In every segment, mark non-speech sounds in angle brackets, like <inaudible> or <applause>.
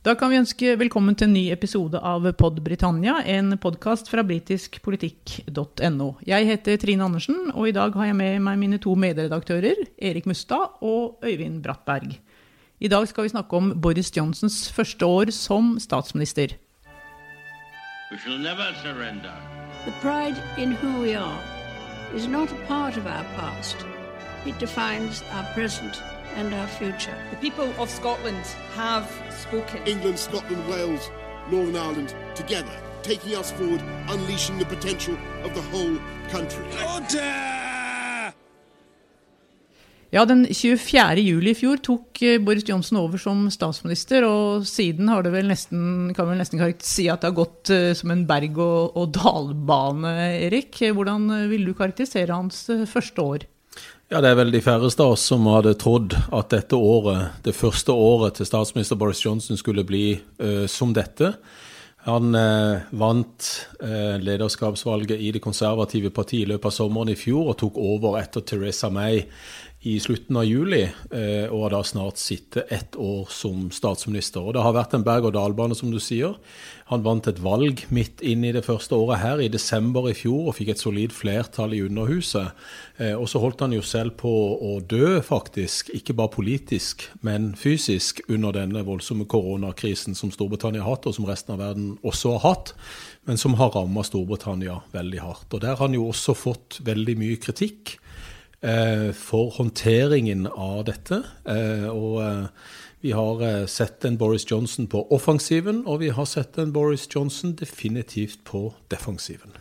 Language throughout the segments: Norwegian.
Da kan vi ønske velkommen til en ny episode av Pod Britannia, en podkast fra britiskpolitikk.no. Jeg heter Trine Andersen, og i dag har jeg med meg mine to medredaktører, Erik Mustad og Øyvind Brattberg. I dag skal vi snakke om Boris Johnsons første år som statsminister. We shall never surrender. The pride in who we are is not a part of our past. It defines our present and our future. The people of Scotland have spoken. England, Scotland, Wales, Northern Ireland together, taking us forward, unleashing the potential of the whole country. Ja, Den 24. juli i fjor tok eh, Boris Johnson over som statsminister, og siden har det vel nesten, kan vel nesten si at det har gått eh, som en berg- og, og dalbane, Erik. Hvordan eh, vil du karakterisere hans første år? Ja, Det er vel de færreste av oss som hadde trodd at dette året, det første året til statsminister Boris Johnson skulle bli uh, som dette. Han uh, vant uh, lederskapsvalget i det konservative partiet i løpet av sommeren i fjor og tok over etter Teresa May i slutten av juli, eh, og har da snart sittet ett år som statsminister. Og Det har vært en berg-og-dal-bane, som du sier. Han vant et valg midt inn i det første året her, i desember i fjor, og fikk et solid flertall i Underhuset. Eh, og så holdt han jo selv på å dø, faktisk. Ikke bare politisk, men fysisk, under denne voldsomme koronakrisen som Storbritannia har hatt, og som resten av verden også har hatt, men som har rammet Storbritannia veldig hardt. Og Der har han jo også fått veldig mye kritikk. Eh, for håndteringen av dette. Eh, og eh, vi har sett en Boris Johnson på offensiven, og vi har sett en Boris Johnson definitivt på defensiven.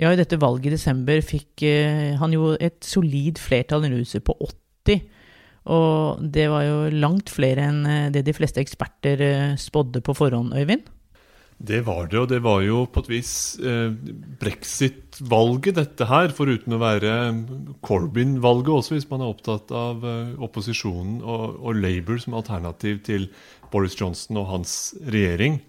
Ja, i dette valget i desember fikk han jo et solid flertall i huset på 80. Og det var jo langt flere enn det de fleste eksperter spådde på forhånd, Øyvind? Det var det, og det var jo på et vis eh, brexit-valget, dette her. Foruten å være Corbyn-valget også, hvis man er opptatt av eh, opposisjonen og, og, Labour som alternativ til Boris Johnson og hans regjering.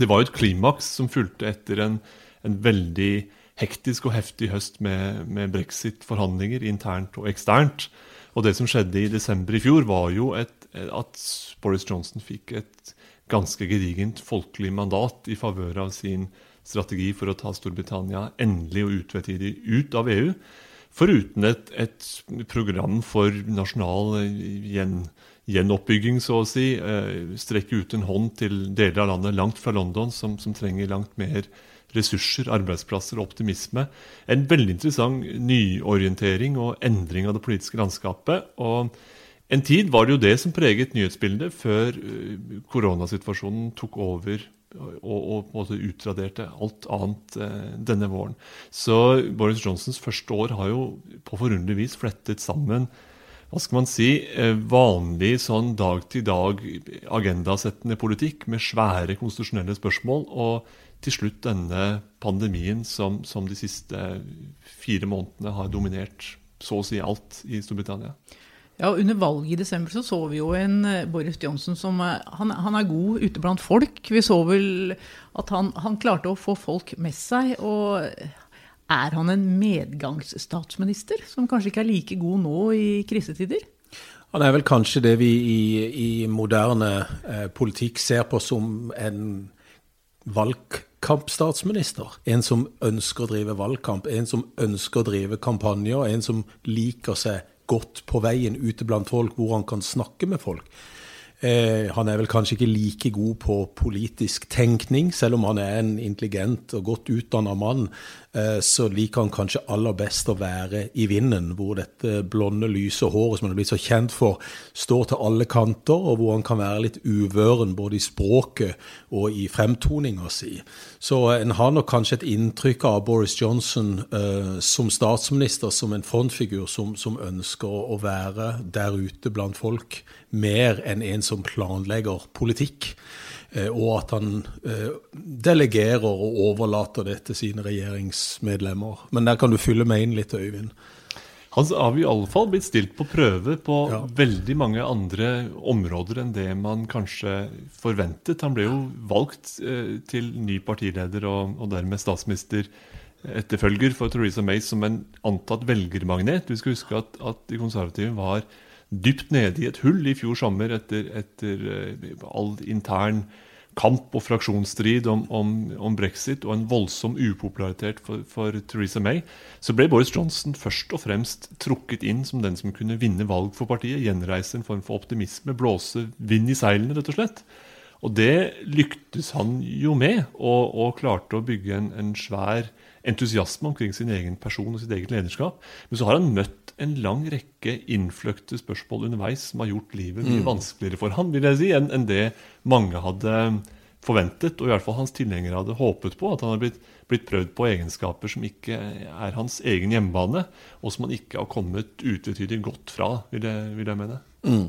Det var jo et klimaks som fulgte etter en, en veldig hektisk og heftig høst med, med brexit-forhandlinger internt og eksternt. Og det som skjedde i desember i fjor, var jo et, at Boris Johnson fikk et ganske gedigent folkelig mandat i favør av sin strategi for å ta Storbritannia endelig og utvetydig ut av EU. Foruten et, et program for nasjonal gjen, gjenoppbygging, så å si. Eh, strekke ut en hånd til deler av landet langt fra London, som, som trenger langt mer ressurser, arbeidsplasser og optimisme. En veldig interessant nyorientering og endring av det politiske landskapet. og en tid var det jo det som preget nyhetsbildet før uh, koronasituasjonen tok over og, og, utraderte alt annet eh, denne våren. Så Boris Johnsons første år har jo på forunderlig vis flettet sammen hva skal man si, uh, vanlig sånn dag-til-dag agendasettende politikk med svære konstitusjonelle spørsmål, og til slutt denne pandemien som, som de siste fire månedene har dominert så å si alt i Storbritannia. Ja, Under valget i desember så, så vi jo en eh, Boris Johnson som eh, han, han, er god ute blant folk. Vi så vel at han, han, klarte å få folk med seg. Og er han en medgangsstatsminister, som kanskje ikke er like god nå i krisetider? Han er vel kanskje det vi i, i moderne eh, politikk ser på som en valgkampstatsminister. En som ønsker å drive valgkamp, en som ønsker å drive kampanjer, en som liker seg godt på veien ute blant folk, hvor han kan snakke med folk. Eh, han er vel kanskje ikke like god på politisk tenkning, selv om han er en intelligent og godt utdanna mann. Eh, så liker han kanskje aller best å være i vinden, hvor dette blonde, lyse håret som han er blitt så kjent for, står til alle kanter, og hvor han kan være litt uvøren både i språket og i fremtoninga si. Så en har nok kanskje et inntrykk av Boris Johnson eh, som statsminister, som en frontfigur som, som ønsker å være der ute blant folk mer enn en som planlegger politikk. Eh, og at han eh, delegerer og overlater det til sine regjeringsmedlemmer. Men der kan du fylle meg inn litt, Øyvind. Han har i alle fall blitt stilt på prøve på ja. veldig mange andre områder enn det man kanskje forventet. Han ble jo valgt eh, til ny partileder og, og dermed statsminister etterfølger for Theresa May som en antatt velgermagnet. Du skal huske at, at de konservative var dypt nede i et hull i fjor sommer etter, etter eh, all intern kamp og fraksjonsstrid om, om, om, brexit og en voldsom upopularitet for, for, Theresa May, så ble Boris Johnson først og fremst trukket inn som den som kunne vinne valg for partiet. Gjenreise en form for optimisme, blåse vind i seilene, rett og slett. Og det lyktes han jo med, og, og klarte å bygge en, en, svær entusiasme omkring sin egen person og sitt eget lederskap. Men så har han møtt en lang rekke innfløkte spørsmål underveis som har gjort livet mye mm. vanskeligere for han, vil jeg si, enn en det mange hadde forventet, og i hvert fall hans tilhengere hadde håpet på. At han har blitt, blitt, prøvd på egenskaper som ikke er hans egen hjemmebane, og som han ikke har kommet utvetydig godt fra, vil jeg, vil jeg mene. Mm.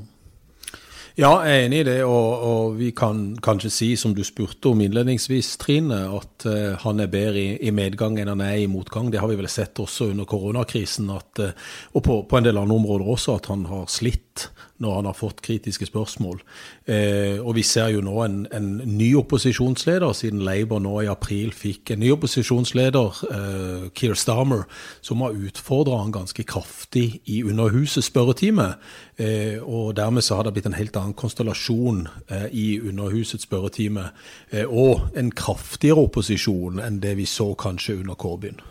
Ja, jeg er enig i det. Og, og, vi kan kanskje si, som du spurte om innledningsvis, Trine, at uh, han er bedre i, i, medgang enn han er i motgang. Det har vi vel sett også under koronakrisen, at, uh, og på, på, en del andre områder også, at han har slitt når han har fått kritiske spørsmål. Eh, og vi ser jo nå en, en, ny opposisjonsleder, siden Labour nå i april fikk en ny opposisjonsleder, eh, Keir Starmer, som har utfordra han ganske kraftig i Underhusets spørretime. Eh, og dermed så har det blitt en helt annen konstellasjon eh, i Underhusets spørretime. Eh, og en kraftigere opposisjon enn det vi så kanskje under Corbyn.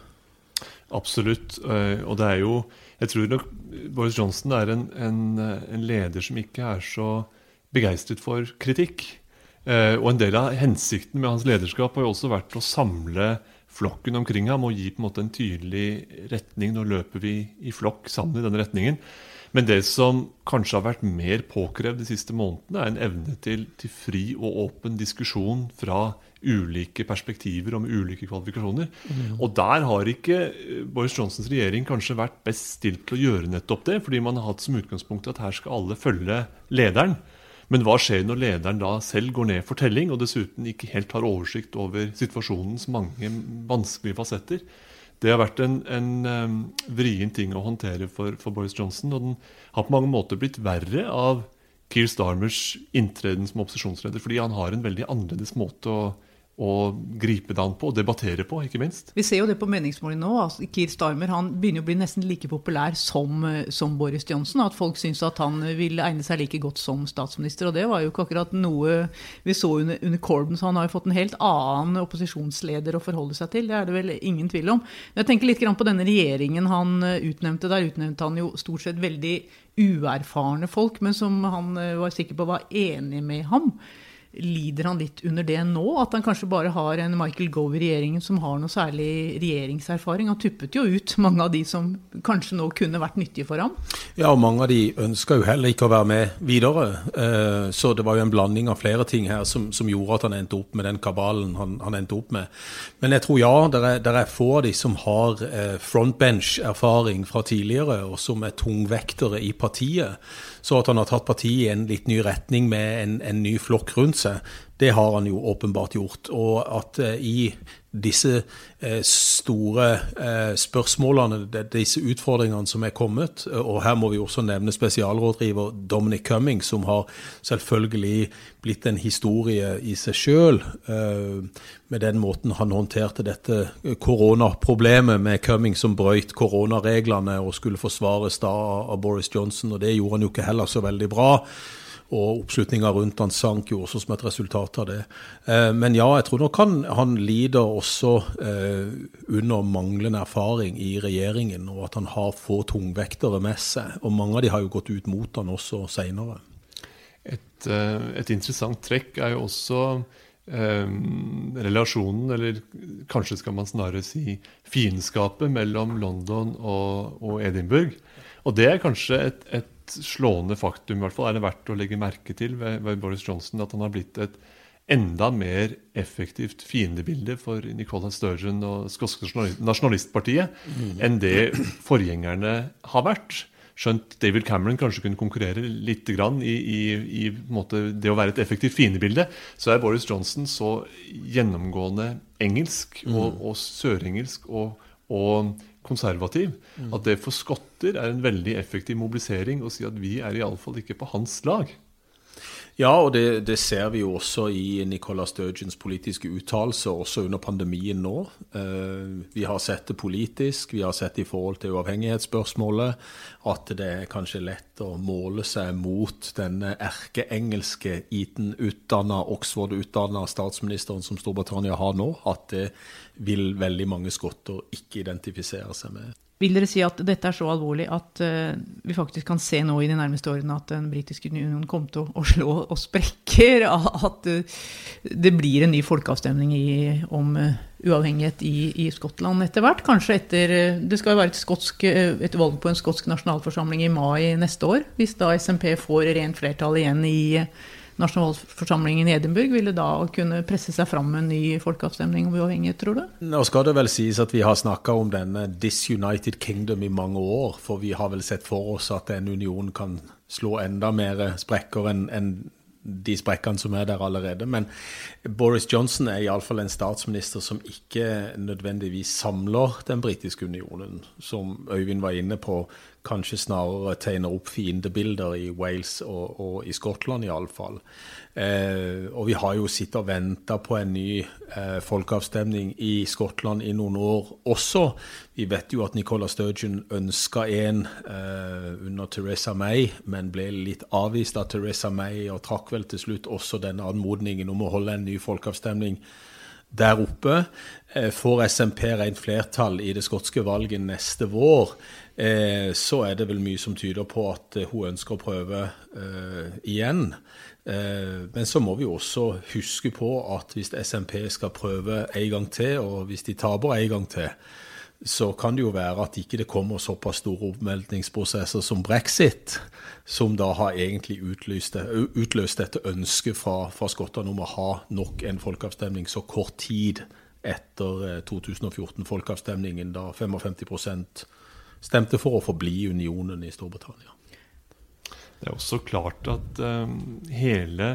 Absolutt. Eh, og det er jo Jeg tror nok Boris Johnson er en, en, en leder som ikke er så begeistret for kritikk. Eh, og en del av hensikten med hans lederskap har jo også vært å samle flokken omkring ham og gi på en måte en tydelig retning. Nå løper vi i flokk sammen i denne retningen. Men det som kanskje har vært mer påkrevd de siste månedene, er en evne til, til fri og åpen diskusjon fra ulike perspektiver om ulike kvalifikasjoner. Mm. Og der har ikke eh, Boris Johnsons regjering kanskje vært best stilt til å gjøre nettopp det, fordi man har hatt som utgangspunkt at her skal alle følge lederen. Men hva skjer når lederen da selv går ned for telling, og dessuten ikke helt har oversikt over situasjonens mange vanskelige fasetter? Det har vært en, en vrien ting å håndtere for, for, Boris Johnson. Og den har på mange måter blitt verre av Keir Starmers inntreden som opposisjonsleder, fordi han har en veldig annerledes måte å å gripe det an på og debattere på, ikke minst. Vi ser jo det på meningsmålingene nå. Altså, Keir Starmer han begynner å bli nesten like populær som, eh, som Boris Johnson. At folk syns at han vil egne seg like godt som statsminister. Og det var jo ikke akkurat noe vi så under, under Corbyn, så han har jo fått en helt annen opposisjonsleder å forholde seg til. Det er det vel ingen tvil om. Men jeg tenker litt på denne regjeringen han eh, utnevnte. Der utnevnte han jo stort sett veldig uerfarne folk, men som han eh, var sikker på var enig med ham. Lider han litt under det nå? At han kanskje bare har en Michael Gove i regjeringen som har noe særlig regjeringserfaring? Han tuppet jo ut mange av de som kanskje nå kunne vært nyttige for ham. Ja, og mange av de ønska jo heller ikke å være med videre. Eh, så det var jo en blanding av flere ting her som, som gjorde at han endte opp med den kabalen han, han endte opp med. Men jeg tror ja, det er, er, få av de som har eh, frontbench-erfaring fra tidligere, og som er tungvektere i partiet. Så at han har tatt partiet i en litt ny retning med en, en ny flokk rundt seg, det har han jo åpenbart gjort. Og at uh, i disse uh, store uh, spørsmålene, disse utfordringene som er kommet, og her må vi også nevne spesialrådgiver Dominic Cumming, som har selvfølgelig blitt en historie i seg sjøl, med den måten han håndterte dette koronaproblemet med Cumming som brøyt koronareglene og skulle forsvares da av Boris Johnson, og det gjorde han jo ikke heller så veldig bra og oppslutninga rundt han sank jo også som et resultat av det. Eh, men ja, jeg tror nok han, han lider også eh, under manglende erfaring i regjeringen, og at han har få tungvektere med seg. Og mange av de har jo gått ut mot han også seinere. Et, eh, et, interessant trekk er jo også eh, relasjonen, eller kanskje skal man snarere si fiendskapet, mellom London og, og Edinburgh. Og det er kanskje et, et slående faktum, i hvert fall er det verdt å legge merke til ved, ved Boris Johnson, at han har blitt et enda mer effektivt fiendebilde for Nicola Sturgeon og skotske nasjonalistpartiet mm. enn det forgjengerne har vært. Skjønt David Cameron kanskje kunne konkurrere litt grann i, i, i det å være et effektivt fiendebilde, så er Boris Johnson så gjennomgående engelsk og, mm. og sørengelsk og, og konservativ. Mm. At det for skotter er en veldig effektiv mobilisering å si at vi er iallfall ikke på hans lag. Ja, og det, det, ser vi jo også i Nicola Sturgeons politiske uttalelser, også under pandemien nå. Eh, vi har sett det politisk, vi har sett det i forhold til uavhengighetsspørsmålet, at det er kanskje lett å måle seg mot denne erkeengelske Eton-utdanna, Oxford-utdanna statsministeren som Storbritannia har nå. At det vil veldig mange skotter ikke identifisere seg med. Vil dere si at dette er så alvorlig at uh, vi faktisk kan se nå i de nærmeste årene at den britiske unionen kommer til å, slå og sprekker? <laughs> At uh, det blir en ny folkeavstemning i, om uh, uavhengighet i, i, Skottland etter hvert? Kanskje etter Det skal jo være et, skotsk, et, valg på en skotsk nasjonalforsamling i mai neste år. Hvis da SMP får rent flertall igjen i nasjonalforsamlingen i Edinburgh ville da kunne presse seg fram med en ny folkeavstemning om uavhengighet, tror du? Nå skal det vel sies at vi har snakka om denne disunited kingdom i mange år. For vi har vel sett for oss at en union kan slå enda mer sprekker enn en de sprekkene som er der allerede. Men Boris Johnson er iallfall en statsminister som ikke nødvendigvis samler den britiske unionen. Som Øyvind var inne på, kanskje snarere tegner opp fiendebilder i Wales og, og i Skottland iallfall. Eh, og vi har jo sittet og venta på en ny eh, folkeavstemning i Skottland i noen år også. Vi vet jo at Nicola Sturgeon ønska en eh, under Teresa May, men ble litt avvist av Teresa May og trakk vel til slutt også denne anmodningen om å holde en ny folkeavstemning der oppe. Eh, får SMP rent flertall i det skotske valget neste vår, eh, så er det vel mye som tyder på at eh, hun ønsker å prøve igjen. Men så må vi også huske på at hvis SMP skal prøve en gang til, og hvis de taper en gang til, så kan det jo være at ikke det kommer såpass store oppmeldingsprosesser som brexit, som da har egentlig utløst, utløst dette ønsket fra, fra skottene om å ha nok en folkeavstemning så kort tid etter 2014-folkeavstemningen, da 55 stemte for å forbli unionen i Storbritannia. Det er også klart at um, hele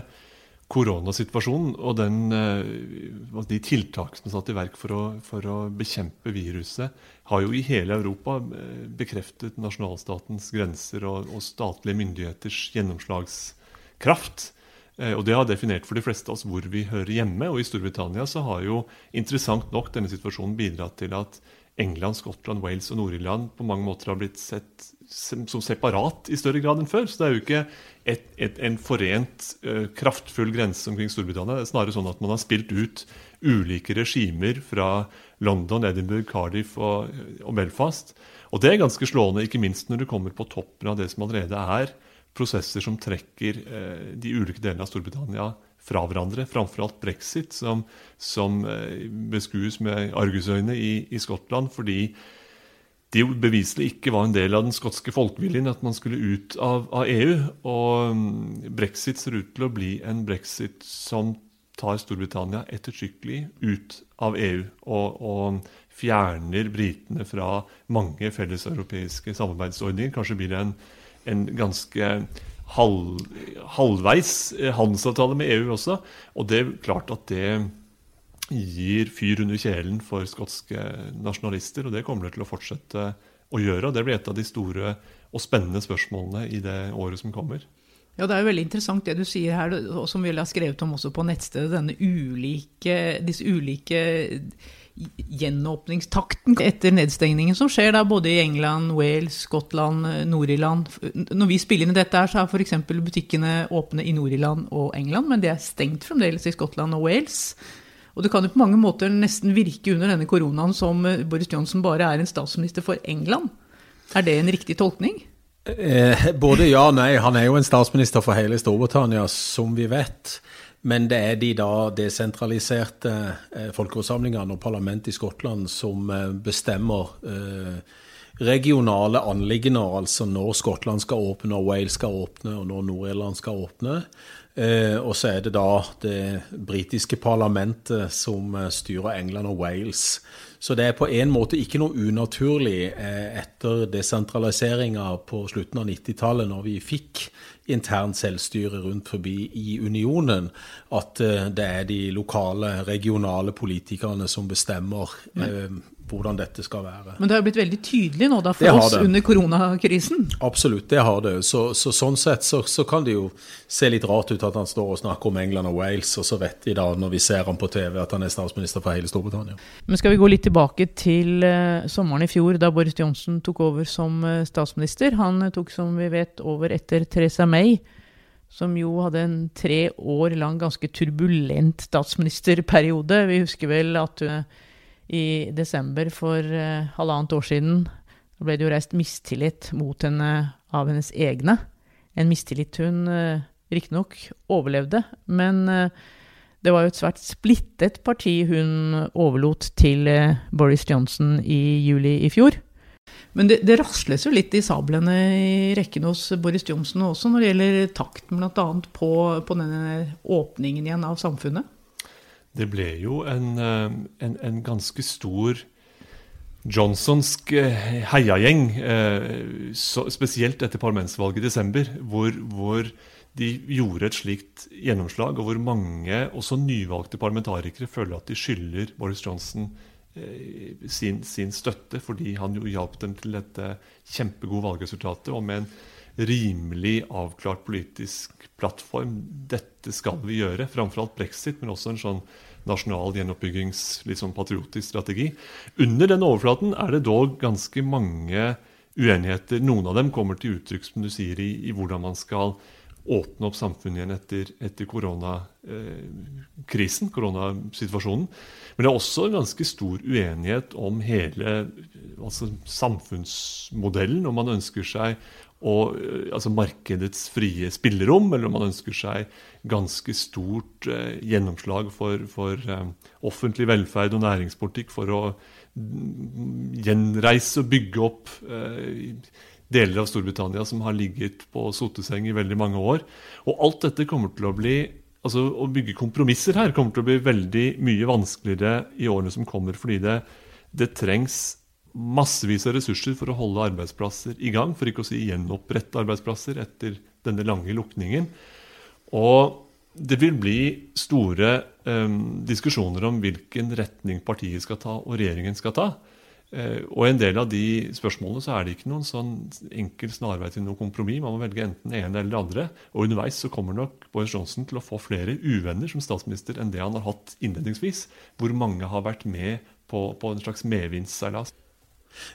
koronasituasjonen og den, uh, de tiltakene som satt i verk for å, for å, bekjempe viruset, har jo i hele Europa uh, bekreftet nasjonalstatens grenser og, og statlige myndigheters gjennomslagskraft. Uh, og Det har definert for de fleste av oss hvor vi hører hjemme. Og i Storbritannia så har jo interessant nok denne situasjonen bidratt til at England, Skottland, Wales og Nord-Irland på mange måter har blitt sett som separat i større grad enn før. Så det er jo ikke et, et, en forent, uh, kraftfull grense omkring Storbritannia. Det er snarere sånn at man har spilt ut ulike regimer fra London, Edinburgh, Cardiff og, og, Belfast. Og det er ganske slående, ikke minst når du kommer på toppen av det som allerede er prosesser som trekker uh, de ulike delene av Storbritannia fra hverandre, framfor alt brexit, som, som uh, beskues med argusøyne i, i Skottland fordi det beviselig ikke var en del av den skotske folkeviljen at man skulle ut av, av, EU. Og mm, brexit ser ut til å bli en brexit som tar Storbritannia ettertrykkelig ut av EU. Og, og fjerner britene fra mange felleseuropeiske samarbeidsordninger. Kanskje blir det en, en ganske halv, halvveis handelsavtale med EU også. Og det er klart at det gir fyr under kjelen for skotske nasjonalister, og det kommer det til å fortsette å gjøre. og Det blir et av de store og spennende spørsmålene i det året som kommer. Ja, Det er jo veldig interessant det du sier her, og som vi har skrevet om også på nettstedet. denne ulike, Disse ulike gjenåpningstakten etter nedstengningen som skjer da både i England, Wales, Skottland, Nord-Irland. Når vi spiller inn i dette, her, så er f.eks. butikkene åpne i Nord-Irland og England, men det er stengt fremdeles i Skottland og Wales. Og det kan jo på mange måter nesten virke under denne koronaen som eh, Boris Johnson bare er en statsminister for England. Er det en riktig tolkning? Eh, både ja og nei. Han er jo en statsminister for hele Storbritannia, som vi vet. Men det er de da desentraliserte eh, folkeforsamlingene og parlamentet i Skottland som eh, bestemmer eh, regionale anliggender, altså når Skottland skal åpne, og Wales skal åpne, og når Nord-Irland skal åpne. Eh, og så er det da det britiske parlamentet som eh, styrer England og Wales, Så det er på en måte ikke noe unaturlig eh, etter desentraliseringa på slutten av 90-tallet, når vi fikk internt selvstyre rundt forbi i unionen, at eh, det er de lokale, regionale politikerne som bestemmer eh, hvordan dette skal være. Men det har jo blitt veldig tydelig nå da for oss det. under koronakrisen. Absolutt, det har det. Så, så sånn sett så, så kan det jo se litt rart ut at han står og snakker om England og Wales, og så vet de da, når vi ser ham på TV, at han er statsminister for hele Storbritannia. Men skal vi gå litt tilbake til uh, sommeren i fjor, da Boris Johnson tok over som uh, statsminister. Han tok, som vi vet, over etter Theresa May, som jo hadde en tre år lang ganske turbulent statsministerperiode. Vi husker vel at hun eh, i desember for eh, halvannet år siden da ble det jo reist mistillit mot henne av hennes egne. En mistillit hun eh, riktignok overlevde, men eh, det var jo et svært splittet parti hun overlot til Boris Johnson i juli i fjor. Men det, det rasles jo litt i sablene i rekken hos Boris Johnson også når det gjelder takten bl.a. På, på denne åpningen igjen av samfunnet. Det ble jo en, eh, en, en ganske stor johnsonsk eh, heiagjeng, eh, spesielt etter parlamentsvalget i desember, hvor, hvor de gjorde et slikt gjennomslag, og hvor mange, også nyvalgte parlamentarikere, føler at de skylder Boris Johnson sin, sin støtte, fordi han jo hjalp dem til dette kjempegode valgresultatet, og med en rimelig avklart politisk plattform. Dette skal vi gjøre. Framfor alt brexit, men også en sånn nasjonal gjenoppbyggings, sånn patriotisk strategi. Under den overflaten er det dog ganske mange uenigheter. Noen av dem kommer til uttrykk som du sier, i, i hvordan man skal åpne opp samfunnet igjen etter, etter koronakrisen, koronasituasjonen. Men det er også en ganske stor uenighet om hele altså samfunnsmodellen. Om man ønsker seg og, eh, altså markedets frie spillerom, eller om man ønsker seg ganske stort eh, gjennomslag for, for eh, offentlig velferd og næringspolitikk for å mm, gjenreise og bygge opp eh, deler av Storbritannia som har ligget på soteseng i veldig mange år. Og alt dette kommer til å bli altså Å bygge kompromisser her kommer til å bli veldig mye vanskeligere i årene som kommer, fordi det, det trengs massevis av ressurser for å holde arbeidsplasser i gang, for ikke å si gjenopprette arbeidsplasser etter denne lange lukningen. Og det vil bli store eh, diskusjoner om hvilken retning partiet skal ta og regjeringen skal ta. Eh, og i en del av de spørsmålene så er det ikke noen sånn enkel snarvei til noe kompromiss. Man må velge enten det ene eller det andre. Og underveis så kommer nok Boris Johnson til å få flere uvenner som statsminister enn det han har hatt innledningsvis, hvor mange har vært med på, på en slags medvindsseilas.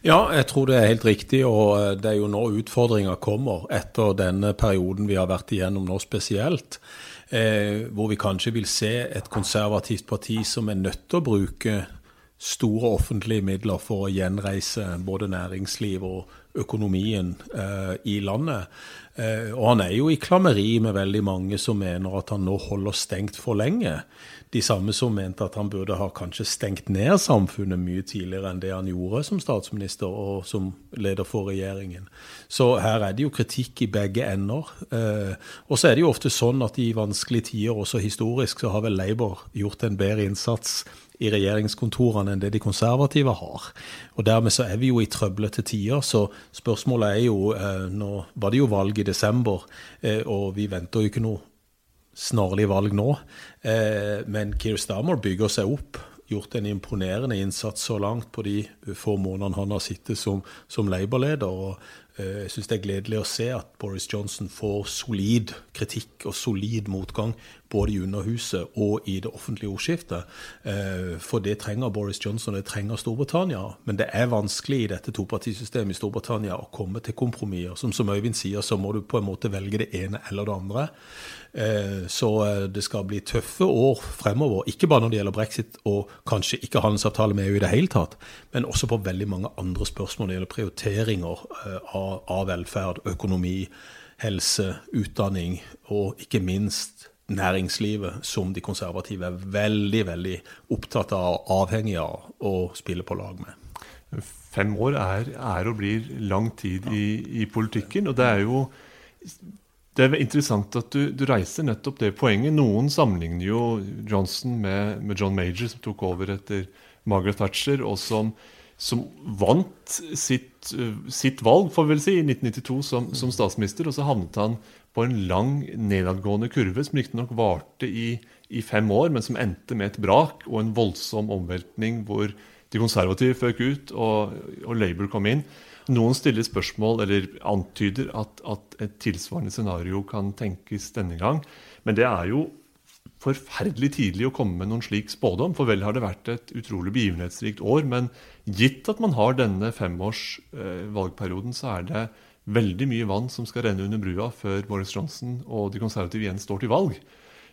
Ja, jeg tror det er helt riktig, og eh, det er jo nå utfordringa kommer etter denne perioden vi har vært igjennom nå spesielt. Eh, hvor vi kanskje vil se et konservativt parti som er nødt til å bruke store offentlige midler for å gjenreise både næringsliv og økonomien eh, i landet. Eh, og han er jo i klammeri med veldig mange som mener at han nå holder stengt for lenge. De samme som mente at han burde ha kanskje stengt ned samfunnet mye tidligere enn det han gjorde som statsminister og som leder for regjeringen. Så her er det jo kritikk i begge ender. Eh, og så er det jo ofte sånn at i vanskelige tider, også historisk, så har vel Labour gjort en bedre innsats i regjeringskontorene enn det de konservative har. Og dermed så er vi jo i trøblete tider, så spørsmålet er jo eh, Nå var det jo valg i desember, eh, og vi venter jo ikke noe snarlig valg nå. Eh, men Keir Starmer bygger seg opp. Gjort en imponerende innsats så langt på de få månedene han har sittet som, som Labour-leder. og Jeg syns det er gledelig å se at Boris Johnson får solid kritikk og solid motgang både i Underhuset og i det offentlige ordskiftet. Eh, For det trenger Boris Johnson, det trenger Storbritannia. Men det er vanskelig i dette topartisystemet i Storbritannia å komme til kompromisser. Som, som Øyvind sier, så må du på en måte velge det ene eller det andre. Eh, Så eh, det skal bli tøffe år fremover, ikke bare når det gjelder brexit og kanskje ikke handelsavtale med EU i det hele tatt, men også på veldig mange andre spørsmål når det gjelder prioriteringer eh, av, velferd, økonomi, helse, utdanning og ikke minst næringslivet, som de konservative er veldig, veldig opptatt av og avhengig av å spille på lag med. Fem år er, er og blir lang tid i, i politikken, og det er jo det er interessant at du, du, reiser nettopp det poenget. Noen sammenligner jo Johnson med, med, John Major, som tok over etter Margaret Thatcher, og som, som vant sitt, sitt, valg får vi vel si, i 1992 som, som, statsminister. Og så havnet han på en lang nedadgående kurve, som riktignok varte i, i, fem år, men som endte med et brak og en voldsom omveltning hvor de konservative føk ut og, og Labour kom inn. Noen stiller spørsmål eller antyder at, at, et tilsvarende scenario kan tenkes denne gang. Men det er jo forferdelig tidlig å komme med noen slik spådom. For vel har det vært et utrolig begivenhetsrikt år. Men gitt at man har denne femårs eh, så er det veldig mye vann som skal renne under brua før Boris Johnson og de konservative igjen står til valg.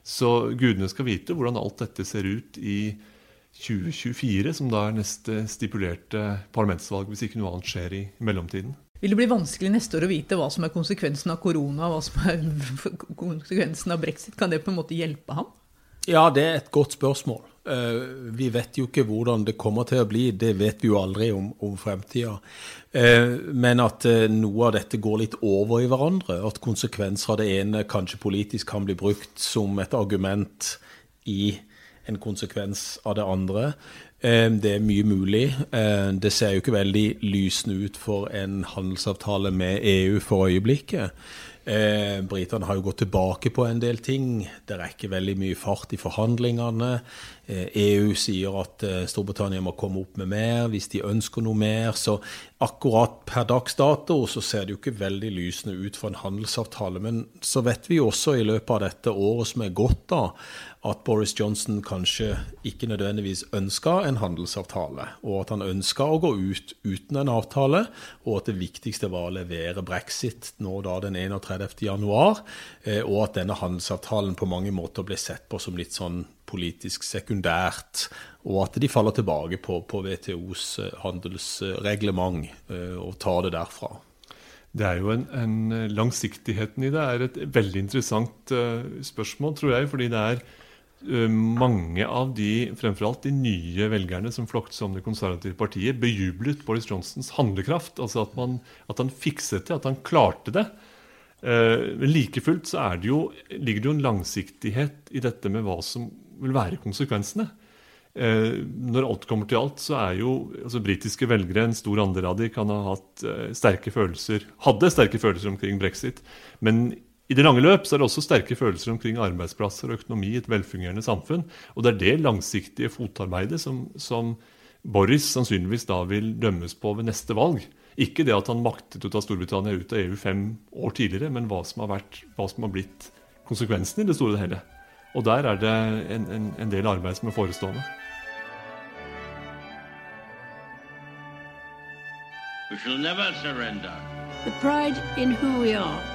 Så gudene skal vite hvordan alt dette ser ut i 2024, som da er neste stipulerte parlamentsvalg, hvis ikke noe annet skjer i mellomtiden. Vil det bli vanskelig neste år å vite hva som er konsekvensen av korona, hva som er <laughs> konsekvensen av brexit? Kan det på en måte hjelpe ham? Ja, det er et godt spørsmål. Eh, vi vet jo ikke hvordan det kommer til å bli, det vet vi jo aldri om, om fremtida. Eh, men at eh, noe av dette går litt over i hverandre, at konsekvenser av det ene kanskje politisk kan bli brukt som et argument i en konsekvens av det andre. Eh, det er mye mulig. Eh, det ser jo ikke veldig lysende ut for en handelsavtale med EU for øyeblikket. Eh, Britene har jo gått tilbake på en del ting. Det er ikke veldig mye fart i forhandlingene. EU e sier at Storbritannia må komme opp med mer hvis de ønsker noe mer. Så akkurat per dags dato så ser det jo ikke veldig lysende ut for en handelsavtale. Men så vet vi jo også i løpet av dette året som er gått, da, at Boris Johnson kanskje ikke nødvendigvis ønska en handelsavtale, og at han ønska å gå ut uten en avtale, og at det viktigste var å levere brexit nå da den 31. januar, eh, og at denne handelsavtalen på mange måter ble sett på som litt sånn politisk sekundært, og at de faller tilbake på, på WTOs eh, handelsreglement eh, og tar det derfra. Det er jo en, en Langsiktigheten i det er et veldig interessant spørsmål, tror jeg. fordi det er mange av de fremfor alt de nye velgerne som floktes om Det konservative partiet, bejublet Boris Johnsons handlekraft. Altså at, man, at han fikset det, at han klarte det. Eh, men like fullt så det jo, ligger det jo en langsiktighet i dette med hva som vil være konsekvensene. Eh, når alt kommer til alt, så er jo altså britiske velgere, en stor andel av de kan ha hatt sterke følelser, hadde sterke følelser omkring brexit. Men i det lange løp så er det også sterke følelser omkring arbeidsplasser og økonomi i et velfungerende samfunn. Og det er det langsiktige fotarbeidet som, som, Boris sannsynligvis da vil dømmes på ved neste valg. Ikke det at han maktet å ta Storbritannia ut av EU fem år tidligere, men hva som har, vært, hva som har blitt konsekvensen i det store og hele. Og der er det en, en, en del arbeid som er forestående. We shall never surrender. The pride in who we are